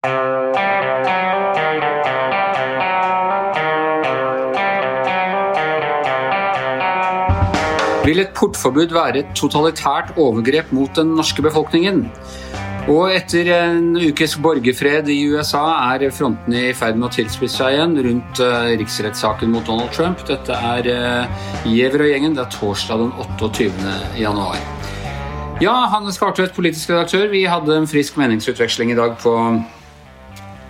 Vil et portforbud være et totalitært overgrep mot den norske befolkningen? Og etter en ukes borgerfred i USA er frontene i ferd med å tilspisse seg igjen rundt uh, riksrettssaken mot Donald Trump. Dette er uh, Giæver og gjengen. Det er torsdag den 28. januar. Ja, Hannes Kartvedt, politisk redaktør. Vi hadde en frisk meningsutveksling i dag på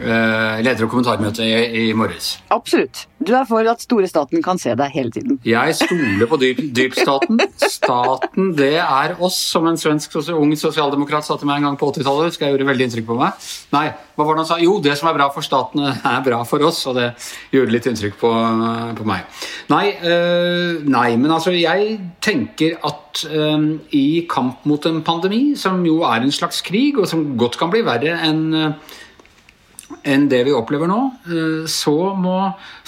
leder- og kommentarmøte i, i morges. Absolutt. Du er for at store staten kan se deg hele tiden. Jeg stoler på dyp, dypstaten. Staten, det er oss, som en svensk ung sosialdemokrat sa til meg en gang på 80-tallet. Skal jeg gjøre veldig inntrykk på meg? Nei, hva var det han sa? Jo, det som er bra for staten, er bra for oss. Og det gjorde litt inntrykk på, på meg. Nei, øh, nei, men altså, jeg tenker at øh, i kamp mot en pandemi, som jo er en slags krig, og som godt kan bli verre enn øh, enn det vi opplever nå, så må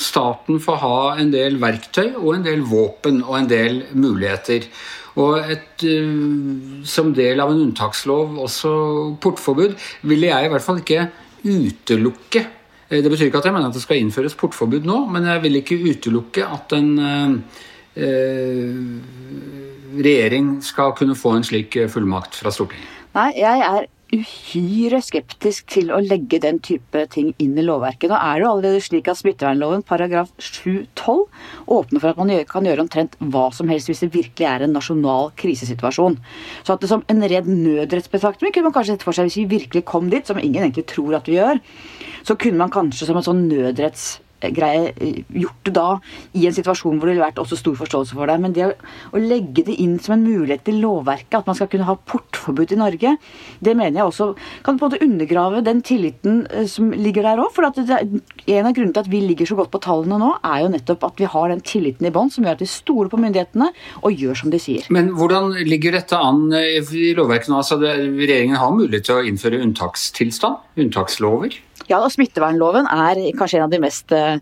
staten få ha en del verktøy og en del våpen og en del muligheter. Og et, som del av en unntakslov, også portforbud, ville jeg i hvert fall ikke utelukke Det betyr ikke at jeg mener at det skal innføres portforbud nå, men jeg vil ikke utelukke at en eh, regjering skal kunne få en slik fullmakt fra Stortinget. Nei, jeg er uhyre skeptisk til å legge den type ting inn i lovverket. Nå er det jo allerede slik at smittevernloven paragraf 7-12 åpner for at man kan gjøre omtrent hva som helst hvis det virkelig er en nasjonal krisesituasjon. Så at det som en redd nødrettsbetraktning kunne man kanskje sett for seg hvis vi virkelig kom dit, som ingen egentlig tror at vi gjør, så kunne man kanskje som en sånn nødretts greie gjort det da i en situasjon hvor det ville vært også stor forståelse for det. Men det å, å, legge det inn som en mulighet i lovverket, at man skal kunne ha portforbud i Norge, det mener jeg også kan på en måte undergrave den tilliten som ligger der òg. For det, en av grunnene til at vi ligger så godt på tallene nå, er jo nettopp at vi har den tilliten i bånn som gjør at vi stoler på myndighetene og gjør som de sier. Men hvordan ligger dette an i lovverket nå? Altså, regjeringen har mulighet til å innføre unntakstilstand? Unntakslover? Ja, og Smittevernloven er kanskje en av de mest eh,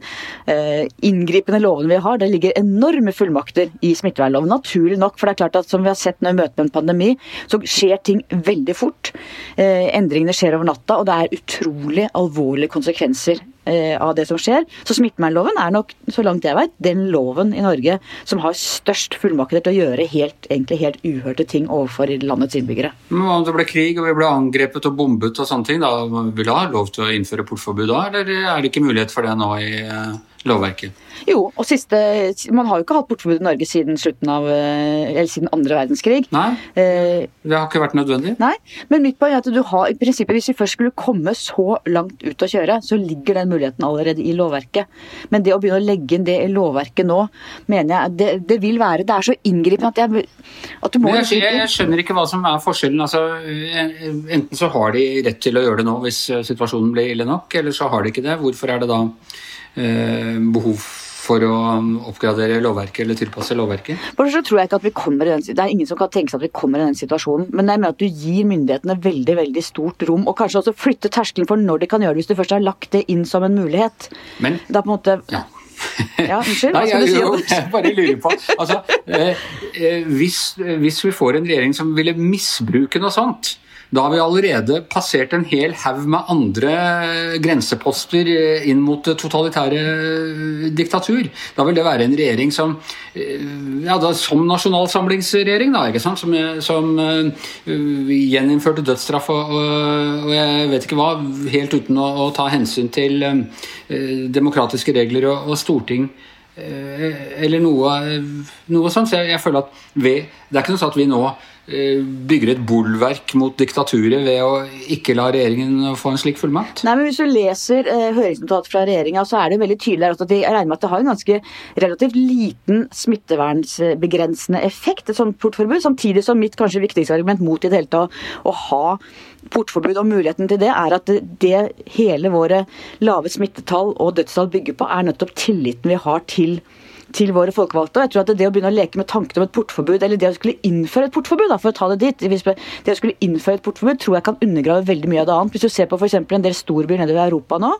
inngripende lovene vi har. Det ligger enorme fullmakter i smittevernloven, naturlig nok. For det er klart at som vi har sett når vi møter med en pandemi, så skjer ting veldig fort. Eh, endringene skjer over natta, og det er utrolig alvorlige konsekvenser av det som skjer. Så smittevernloven er nok, så langt jeg vet, den loven i Norge som har størst fullmakter til å gjøre helt, egentlig helt uhørte ting overfor landets innbyggere. Men Om det ble krig og vi ble angrepet og bombet og sånne ting, da vil du ha lov til å innføre portforbud da, eller er det ikke mulighet for det nå i lovverket? Jo, og siste, man har jo ikke hatt portforbud i Norge siden slutten av, eller siden andre verdenskrig. Nei, det har ikke vært nødvendig. Nei, men mitt poeng er at du har i prinsippet, hvis vi først skulle komme så langt ut å kjøre, så ligger den muligheten allerede i lovverket. Men det å begynne å legge inn det i lovverket nå, mener jeg det, det vil være Det er så inngripende at, jeg, at du må jeg, jeg, jeg skjønner ikke hva som er forskjellen. Altså, enten så har de rett til å gjøre det nå hvis situasjonen blir ille nok, eller så har de ikke det. Hvorfor er det da eh, behov for å oppgradere lovverket eller tilpasse lovverket? Så tror jeg ikke at vi kommer i den, Det er ingen som kan tenke seg at vi kommer i den situasjonen. Men jeg mener at du gir myndighetene veldig veldig stort rom, og kanskje også flytte terskelen for når de kan gjøre det, hvis du først har lagt det inn som en mulighet. Men, da på en måte... Ja. Ja, unnskyld? Nei, jeg, jo, jeg bare lurer på altså, eh, hvis, hvis vi får en regjering som ville misbruke noe sånt, da har vi allerede passert en hel haug med andre grenseposter inn mot totalitære diktatur. Da vil det være en regjering som ja, da, som nasjonalsamlingsregjering, da, ikke sant? som, som uh, gjeninnførte dødsstraff og, og, jeg vet ikke hva, helt uten å, å ta hensyn til uh, demokratiske regler og, og storting eller noe, noe sånt. Så jeg, jeg føler at vi, det er ikke noe sånn at vi nå bygger et bolverk mot diktaturet ved å ikke la regjeringen få en slik fullmakt? Nei, men Hvis du leser eh, høringsnotatet fra regjeringa, så er det veldig tydelig at de regner med at det har en ganske relativt liten smittevernsbegrensende effekt, et sånt portforbud. Samtidig som mitt kanskje viktigste argument mot i det hele tatt å ha portforbud og muligheten til det, er at det hele våre lave smittetall og dødstall bygger på, er nettopp tilliten vi har til til våre folkevalgte. og jeg tror at Det å begynne å leke med tanken om et portforbud, eller det å skulle innføre et portforbud, da, for å ta det dit, det å skulle innføre et portforbud tror jeg kan undergrave veldig mye av det annet. Hvis du ser på f.eks. en del storbyer nedover i Europa nå,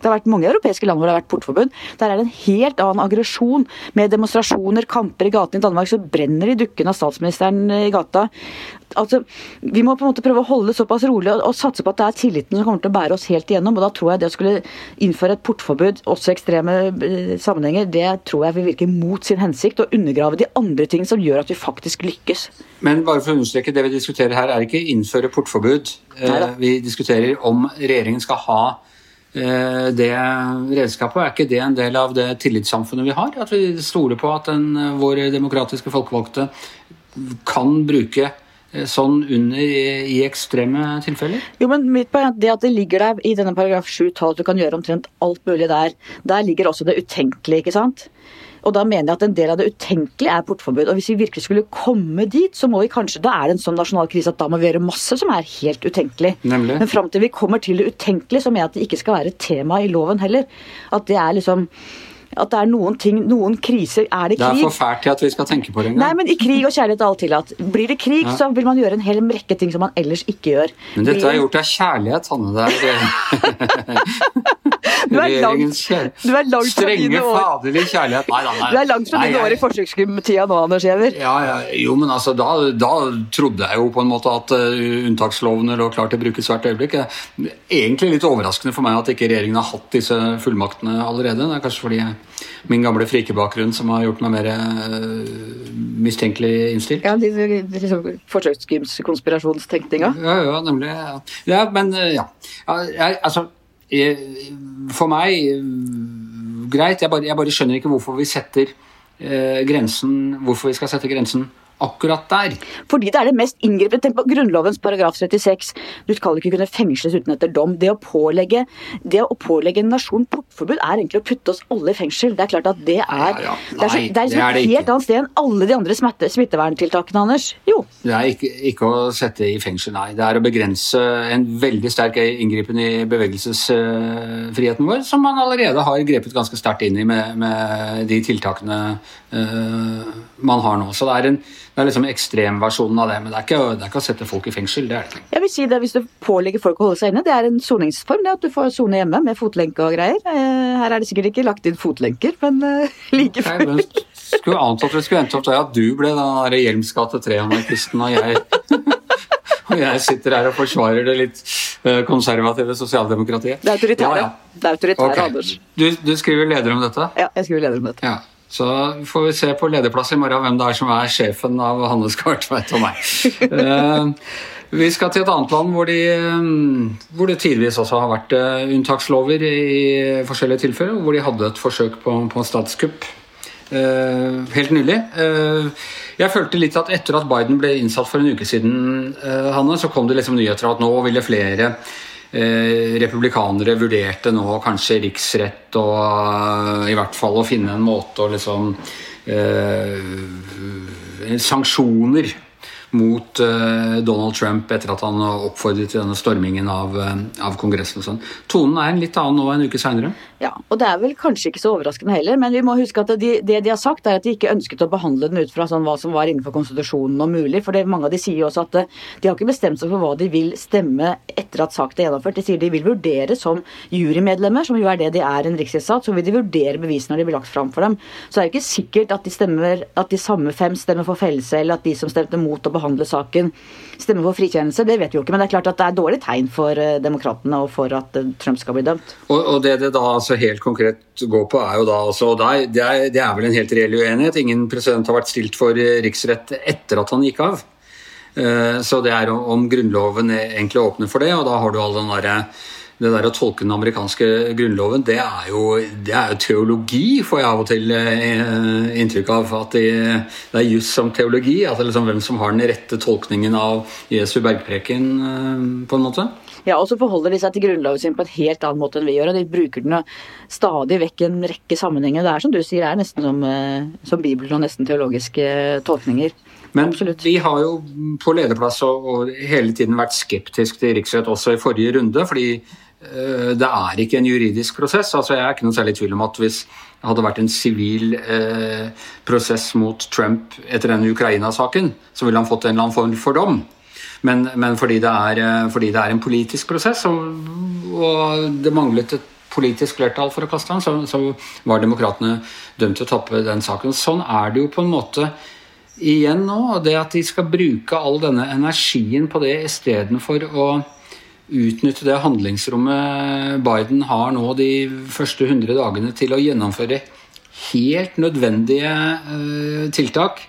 det har vært mange europeiske land hvor det har vært portforbud, der er det en helt annen aggresjon med demonstrasjoner, kamper i gatene i Danmark, så brenner de dukkene av statsministeren i gata. Altså, Vi må på en måte prøve å holde det såpass rolig og, og, satse på at det er tilliten som kommer til å bære oss helt igjennom. og Da tror jeg det å skulle innføre et portforbud, også i ekstreme eh, sammenhenger, det tror jeg vil virke mot sin hensikt og undergrave de andre tingene som gjør at vi faktisk lykkes. Men bare for å understreke, det vi diskuterer her er ikke innføre portforbud. Neida. Vi diskuterer om regjeringen skal ha Eh, det redskapet, er ikke det en del av det tillitssamfunnet vi har? At vi stoler på at den, eh, våre demokratiske folkevalgte kan bruke eh, sånn under i, ekstreme tilfeller? Jo, men mitt poeng er Det at det ligger der i denne paragraf 7-12 at du kan gjøre omtrent alt mulig der, der ligger også det utenkelige. ikke sant? Og da mener jeg at en del av det utenkelige er portforbud. Og hvis vi virkelig skulle komme dit, så må vi kanskje Da er det en sånn nasjonal krise at da må vi gjøre masse som er helt utenkelig. Nemlig. Men fram til vi kommer til det utenkelige, så mener jeg at det ikke skal være et tema i loven heller. At det er liksom at det er noen ting, noen kriser Er det krig? Det er til at vi skal tenke på det engang. Nei, men i krig og kjærlighet er alt tillatt. Blir det krig, Ja. så vil man gjøre en hel rekke ting som man ellers ikke gjør. Men dette er gjort av kjærlighet, Hanne. Det er Du er langt- du er langt strenge, faderlige kjærlighet. Nei, nei, nei. Du er langt fra dine år i forsøkstida nå, Anders Giæver. Ja, ja, jo, men altså, da, da trodde jeg jo på en måte at uh, unntakslovene lå klar til å brukes hvert øyeblikk. Egentlig litt overraskende for meg at ikke regjeringen har hatt disse fullmaktene allerede. Det er kanskje fordi jeg, min gamle frikebakgrunn som har gjort meg mer uh, mistenkelig innstilt. Ja, liksom, Forsøkskonspirasjonstenkninga. Ja, ja, nemlig. Ja, ja men uh, ja. ja altså, for meg uh, greit. Jeg bare, jeg bare skjønner ikke hvorfor vi setter eh, grensen Hvorfor vi skal sette grensen akkurat der. Fordi det er det mest inngripende. Tenk på Grunnlovens paragraf 36. Du skal ikke kunne fengsles uten etter dom. Det å pålegge, det å pålegge en nasjon portforbud er egentlig å putte oss alle i fengsel. Det er klart at det er Ja, ja. Det er, så, det er liksom det er det et helt annet sted enn alle de andre smitte, smitteverntiltakene, Anders. Jo. Det er ikke, ikke å sette i fengsel, nei. Det er å begrense en veldig sterk inngripen i bevegelsesfriheten vår, som man allerede har grepet ganske sterkt inn i med, med de tiltakene uh, man har nå. Så det er, en, det er liksom ekstremversjonen av det. Men det er, ikke, det er ikke å sette folk i fengsel. det er det ikke. Jeg vil si det Hvis du pålegger folk å holde seg inne, det er en soningsform. det At du får sone hjemme med fotlenke og greier. Eh, Her er det sikkert ikke lagt inn fotlenker, men eh, like men skulle ant at det skulle endt opp der at du ble den Hjelms gate 3-anarkisten, og jeg Og jeg sitter her og forsvarer det litt eh, konservative sosialdemokratiet. Det er autoritære. Ja, ja. Det er autoritære, okay. Anders. Du, du skriver leder om dette? Ja, jeg skriver leder om dette. Ja. Så får vi se på lederplass i morgen hvem det er som er sjefen av Hanne Skartveit og meg. Eh, vi skal til et annet land hvor, de, eh, hvor det tidvis også har vært eh, unntakslover i forskjellige tilfeller, hvor de hadde et forsøk på, på statskupp helt nylig. Jeg følte litt at etter at Biden ble innsatt for en uke siden, eh, Hanne, så kom det liksom nyheter at nå ville flere republikanere vurderte nå kanskje riksrett og eh, i hvert fall å finne en måte å liksom eh, Sanksjoner mot eh, Donald Trump etter at han oppfordret til denne stormingen av, eh, av Kongressen. og sånn. Tonen er en litt annen nå en uke seinere. Ja, og det er vel kanskje ikke så overraskende heller, men vi må huske at de, det de har sagt, er at de ikke ønsket å behandle den ut fra sånn hva som var innenfor konstitusjonen og mulig. For det, mange av de sier jo også at eh, de har ikke bestemt seg for hva de vil stemme etter at saken er gjennomført. De sier de vil vurdere som jurymedlemmer, som jo er det de er i en riksrettssak, så vil de vurdere bevisene når de blir lagt fram for dem. Så det er jo ikke sikkert at de, stemmer, at de samme fem stemmer for fellelse, eller at de som stemte mot å behandle saken, stemmer for frikjennelse. Det vet vi jo ikke, men det er klart at det er dårlig tegn for eh, demokratene og for at eh, Trump skal bli dømt. Og, og det det da altså helt konkret går på, er jo da altså det er, det, er, vel en helt reell uenighet. Ingen president har vært stilt for eh, riksrett etter at han gikk av. Så det er om Grunnloven egentlig åpner for det, og da har du all den derre det der å tolke den amerikanske grunnloven, det er jo, det er jo teologi, får jeg av og til eh, inntrykk av. At det, det er juss som teologi. At det liksom hvem som har den rette tolkningen av Jesu bergpreken, eh, på en måte. Ja, og så forholder de seg til grunnloven sin på en helt annen måte enn vi gjør. og De bruker den stadig vekk i en rekke sammenhenger. Det er som du sier, det er nesten som, eh, som Bibelen og nesten teologiske eh, tolkninger. Men Absolutt. vi har jo på lederplass og, og hele tiden vært skeptisk til riksrett også i forrige runde, fordi det er ikke en juridisk prosess. altså Jeg er ikke noe særlig i tvil om at hvis det hadde vært en sivil eh, prosess mot Trump etter denne Ukraina-saken, så ville han fått en eller annen form for dom. Men, men fordi, det er, eh, fordi det er en politisk prosess, og, og det manglet et politisk flertall for å kaste han, så, så var demokratene dømt til å tappe den saken. Sånn er det jo på en måte igjen nå, det at de skal bruke all denne energien på det istedenfor å utnytte det handlingsrommet Biden har nå de første 100 dagene til å gjennomføre helt nødvendige uh, tiltak.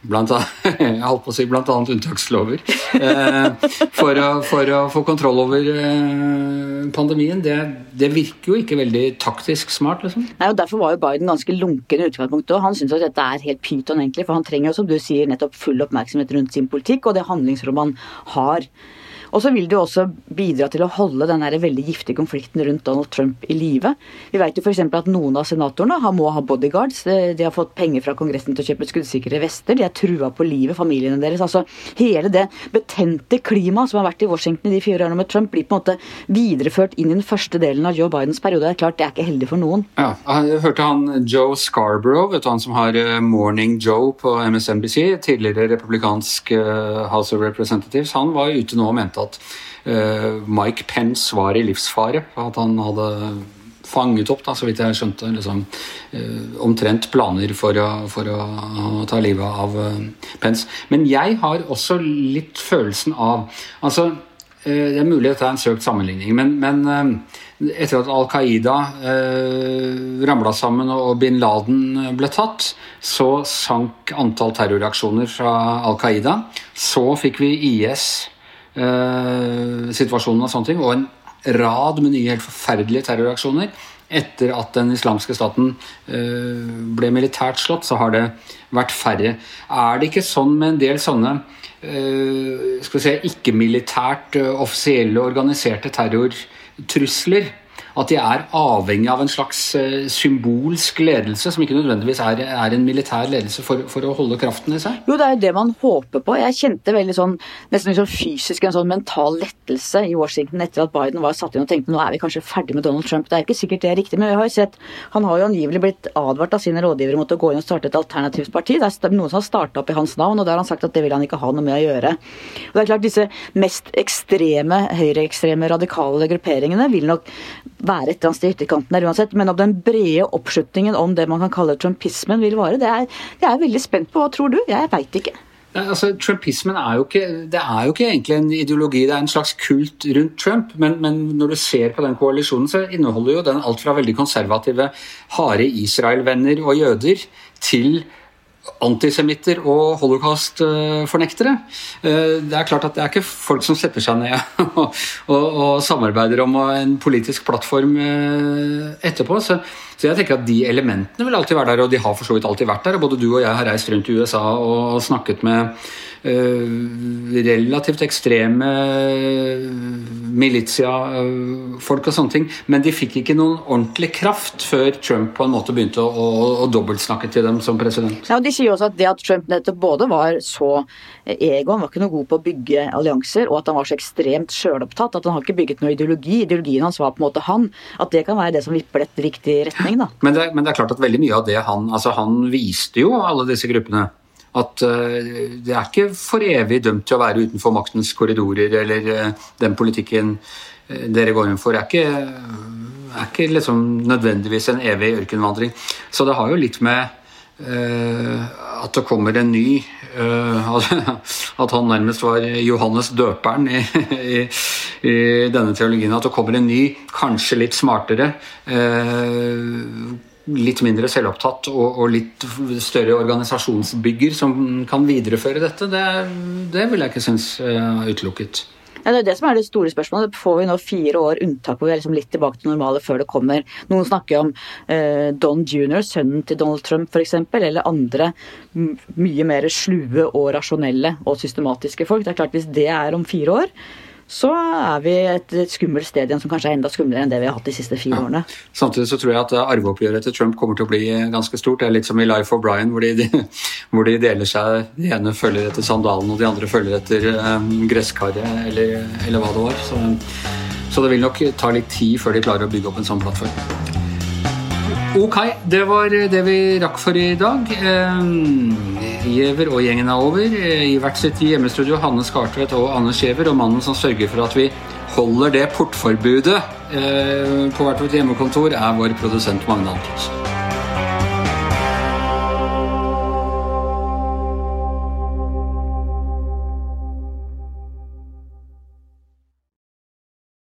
Blant annet, jeg holdt på å si blant annet unntakslover. Uh, for, å, for, å, få kontroll over uh, pandemien. Det, det, virker jo ikke veldig taktisk smart. liksom. Nei, og Derfor var jo Biden ganske lunken i utgangspunktet. Han syns at dette er helt pyton, egentlig. For han trenger jo, som du sier, nettopp full oppmerksomhet rundt sin politikk og det handlingsrommet han har. Og så vil det jo også bidra til å holde den veldig giftige konflikten rundt Donald Trump i live. Vi vet jo f.eks. at noen av senatorene må ha bodyguards. De har fått penger fra Kongressen til å kjøpe skuddsikre vester. De er trua på livet, familiene deres. Altså hele det betente klimaet som har vært i Washington i de fire årene med Trump, blir på en måte videreført inn i den første delen av Joe Bidens periode. Det er klart, det er ikke heldig for noen. Ja, Jeg hørte han Joe Scarborough, vet du han som har eh, Morning Joe på MSNBC, tidligere republikansk eh, House of Representatives, han var ute nå og mente at uh, Mike Pence var i livsfare. At han hadde fanget opp, da, så vidt jeg skjønte, liksom, uh, omtrent planer for å, for å, ta livet av uh, Pence. Men jeg har også litt følelsen av altså, Det er mulig dette er en søkt sammenligning, men, men etter at Al Qaida eh, ramla sammen og bin Laden ble tatt, så sank antall terroraksjoner fra Al Qaida. Så fikk vi IS Eh, situasjonen og sånne ting, og en rad med nye helt forferdelige terroraksjoner. Etter at den islamske staten eh, ble militært slått, så har det vært færre. Er det ikke sånn med en del sånne eh, si, ikke-militært offisielle organiserte terrortrusler at de er avhengig av en slags eh, symbolsk ledelse, som ikke nødvendigvis er, er en militær ledelse, for, for, å holde kraften i seg? Jo, det er jo det man håper på. Jeg kjente veldig sånn, nesten liksom fysisk en sånn mental lettelse i Washington etter at Biden var satt inn og tenkte nå er vi kanskje ferdig med Donald Trump. Det er ikke sikkert det er riktig, men vi har jo sett Han har jo angivelig blitt advart av sine rådgivere mot å gå inn og starte et alternativt parti. Det er noen som har starta opp i hans navn, og da har han sagt at det vil han ikke ha noe med å gjøre. Og det er klart Disse mest ekstreme, høyreekstreme, radikale grupperingene vil nok være et eller annet sted i ytterkanten der uansett. Men om den brede oppslutningen om det man kan kalle trumpismen vil vare, det er, jeg veldig spent på. Hva tror du? Jeg veit ikke. Altså, Trumpismen er jo, ikke, er jo ikke egentlig en ideologi, det er en slags kult rundt Trump. Men, men når du ser på den koalisjonen, så inneholder jo den alt fra veldig konservative, harde Israel-venner og jøder til antisemitter og holocaust-fornektere. Eh, det er klart at det er ikke folk som setter seg ned og, og, og samarbeider om en politisk plattform eh, etterpå. Så, så, jeg tenker at de elementene vil alltid være der, og de har for så vidt alltid vært der. og Både du og jeg har reist rundt i USA og snakket med uh, relativt ekstreme militiafolk og sånne ting. Men de fikk ikke noen ordentlig kraft før Trump på en måte begynte å, å, å dobbeltsnakke til dem som president. Ja, og De sier også at det at Trump nettopp både var så ego, han var ikke noe god på å bygge allianser, og at han var så ekstremt sjølopptatt at han har ikke bygget noe ideologi. Ideologien hans var på en måte han. At det kan være det som vipper dette riktig retning, da. Men det, men det er klart at veldig mye av det han Altså, han viste jo alle disse gruppene at uh, det er ikke for evig dømt til å være utenfor maktens korridorer, eller uh, den politikken uh, dere går inn for, er ikke, er ikke liksom nødvendigvis en evig ørkenvandring. Så det har jo litt med at det kommer en ny At han nærmest var Johannes døperen i, i, i, denne teologien. At det kommer en ny, kanskje litt smartere litt mindre selvopptatt og, og, litt større organisasjonsbygger som kan videreføre dette, det, det vil jeg ikke synes er utelukket. Ja, det er det som er det store spørsmålet. Får vi nå fire år unntak hvor vi er liksom litt tilbake til normale før det kommer Noen snakker om eh, Don jr., sønnen til Donald Trump f.eks., eller andre mye mer slue og rasjonelle og systematiske folk. Det er klart Hvis det er om fire år, så er vi et, et skummelt sted igjen som kanskje er enda skumlere enn det vi har hatt de siste fire ja. årene. Samtidig så tror jeg at arveoppgjøret til Trump kommer til å bli ganske stort. Det er litt som i Life of Brian, hvor de, hvor de deler seg. De ene følger etter sandalen, og de andre følger etter um, gresskaret, eller, eller, hva det var. Så, så det vil nok ta litt tid før de klarer å bygge opp en sånn plattform. Ok, det var det vi rakk for i dag. Giæver og gjengen er over. I hvert sitt hjemmestudio Hanne Skartvedt og Anne Skjever, og mannen som sørger for at vi holder det portforbudet eh, på hvert vårt hjemmekontor, er vår produsent Magne Antonsen.